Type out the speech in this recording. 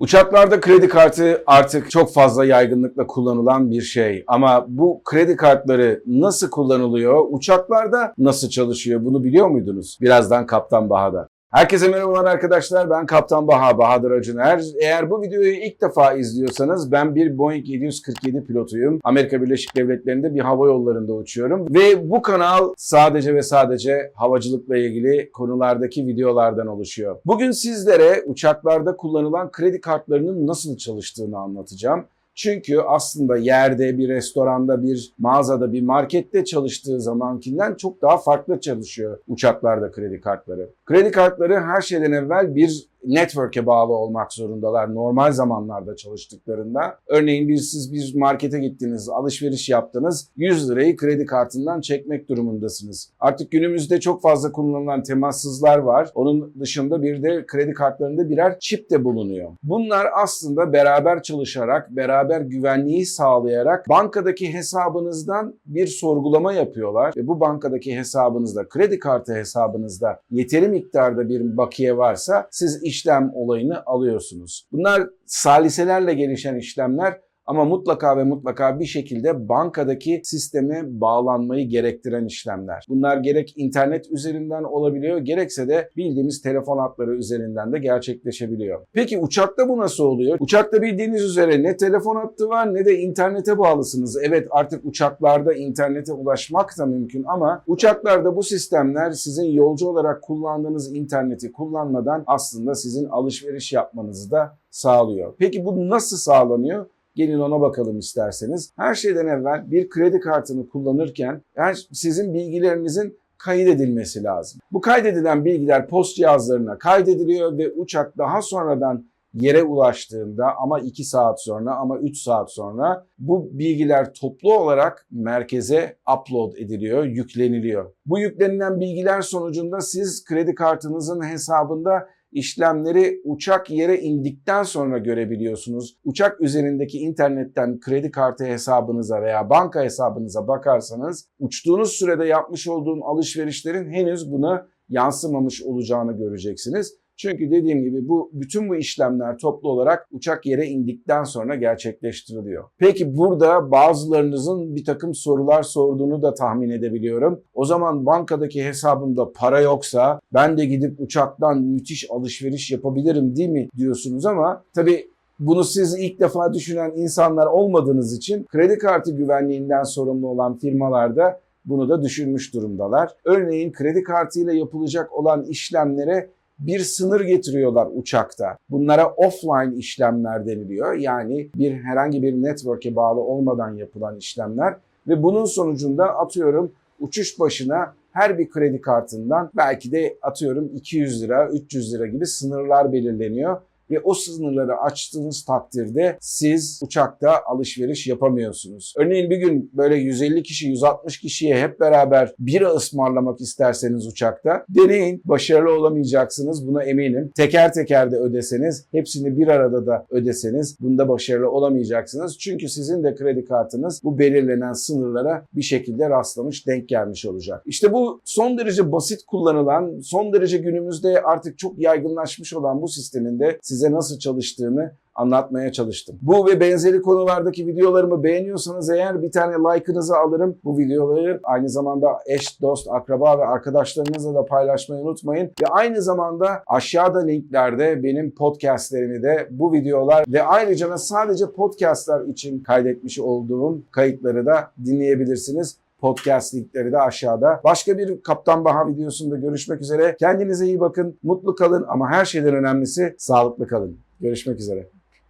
Uçaklarda kredi kartı artık çok fazla yaygınlıkla kullanılan bir şey. Ama bu kredi kartları nasıl kullanılıyor? Uçaklarda nasıl çalışıyor? Bunu biliyor muydunuz? Birazdan Kaptan Baha'da. Herkese merhabalar arkadaşlar. Ben Kaptan Baha, Bahadır Acuner. Eğer bu videoyu ilk defa izliyorsanız ben bir Boeing 747 pilotuyum. Amerika Birleşik Devletleri'nde bir hava yollarında uçuyorum. Ve bu kanal sadece ve sadece havacılıkla ilgili konulardaki videolardan oluşuyor. Bugün sizlere uçaklarda kullanılan kredi kartlarının nasıl çalıştığını anlatacağım. Çünkü aslında yerde, bir restoranda, bir mağazada, bir markette çalıştığı zamankinden çok daha farklı çalışıyor uçaklarda kredi kartları. Kredi kartları her şeyden evvel bir network'e bağlı olmak zorundalar normal zamanlarda çalıştıklarında. Örneğin bir siz bir markete gittiniz, alışveriş yaptınız, 100 lirayı kredi kartından çekmek durumundasınız. Artık günümüzde çok fazla kullanılan temassızlar var. Onun dışında bir de kredi kartlarında birer çip de bulunuyor. Bunlar aslında beraber çalışarak, beraber güvenliği sağlayarak bankadaki hesabınızdan bir sorgulama yapıyorlar ve bu bankadaki hesabınızda, kredi kartı hesabınızda yeteri miktarda bir bakiye varsa siz işlem olayını alıyorsunuz. Bunlar saliselerle gelişen işlemler ama mutlaka ve mutlaka bir şekilde bankadaki sisteme bağlanmayı gerektiren işlemler. Bunlar gerek internet üzerinden olabiliyor gerekse de bildiğimiz telefon hatları üzerinden de gerçekleşebiliyor. Peki uçakta bu nasıl oluyor? Uçakta bildiğiniz üzere ne telefon hattı var ne de internete bağlısınız. Evet artık uçaklarda internete ulaşmak da mümkün ama uçaklarda bu sistemler sizin yolcu olarak kullandığınız interneti kullanmadan aslında sizin alışveriş yapmanızı da sağlıyor. Peki bu nasıl sağlanıyor? Gelin ona bakalım isterseniz. Her şeyden evvel bir kredi kartını kullanırken her sizin bilgilerinizin kaydedilmesi lazım. Bu kaydedilen bilgiler post cihazlarına kaydediliyor ve uçak daha sonradan yere ulaştığında ama 2 saat sonra ama 3 saat sonra bu bilgiler toplu olarak merkeze upload ediliyor, yükleniliyor. Bu yüklenilen bilgiler sonucunda siz kredi kartınızın hesabında işlemleri uçak yere indikten sonra görebiliyorsunuz. Uçak üzerindeki internetten kredi kartı hesabınıza veya banka hesabınıza bakarsanız uçtuğunuz sürede yapmış olduğun alışverişlerin henüz buna yansımamış olacağını göreceksiniz. Çünkü dediğim gibi bu bütün bu işlemler toplu olarak uçak yere indikten sonra gerçekleştiriliyor. Peki burada bazılarınızın bir takım sorular sorduğunu da tahmin edebiliyorum. O zaman bankadaki hesabımda para yoksa ben de gidip uçaktan müthiş alışveriş yapabilirim değil mi diyorsunuz ama tabii bunu siz ilk defa düşünen insanlar olmadığınız için kredi kartı güvenliğinden sorumlu olan firmalarda bunu da düşünmüş durumdalar. Örneğin kredi kartıyla yapılacak olan işlemlere bir sınır getiriyorlar uçakta. Bunlara offline işlemler deniliyor. Yani bir herhangi bir network'e bağlı olmadan yapılan işlemler ve bunun sonucunda atıyorum uçuş başına her bir kredi kartından belki de atıyorum 200 lira, 300 lira gibi sınırlar belirleniyor ve o sınırları açtığınız takdirde siz uçakta alışveriş yapamıyorsunuz. Örneğin bir gün böyle 150 kişi, 160 kişiye hep beraber bira ısmarlamak isterseniz uçakta deneyin. Başarılı olamayacaksınız buna eminim. Teker teker de ödeseniz, hepsini bir arada da ödeseniz bunda başarılı olamayacaksınız. Çünkü sizin de kredi kartınız bu belirlenen sınırlara bir şekilde rastlamış, denk gelmiş olacak. İşte bu son derece basit kullanılan, son derece günümüzde artık çok yaygınlaşmış olan bu sistemin de siz size nasıl çalıştığını anlatmaya çalıştım. Bu ve benzeri konulardaki videolarımı beğeniyorsanız eğer bir tane like'ınızı alırım. Bu videoları aynı zamanda eş, dost, akraba ve arkadaşlarınızla da paylaşmayı unutmayın. Ve aynı zamanda aşağıda linklerde benim podcastlerimi de bu videolar ve ayrıca da sadece podcastlar için kaydetmiş olduğum kayıtları da dinleyebilirsiniz podcast linkleri de aşağıda. Başka bir Kaptan Baha videosunda görüşmek üzere. Kendinize iyi bakın, mutlu kalın ama her şeyden önemlisi sağlıklı kalın. Görüşmek üzere.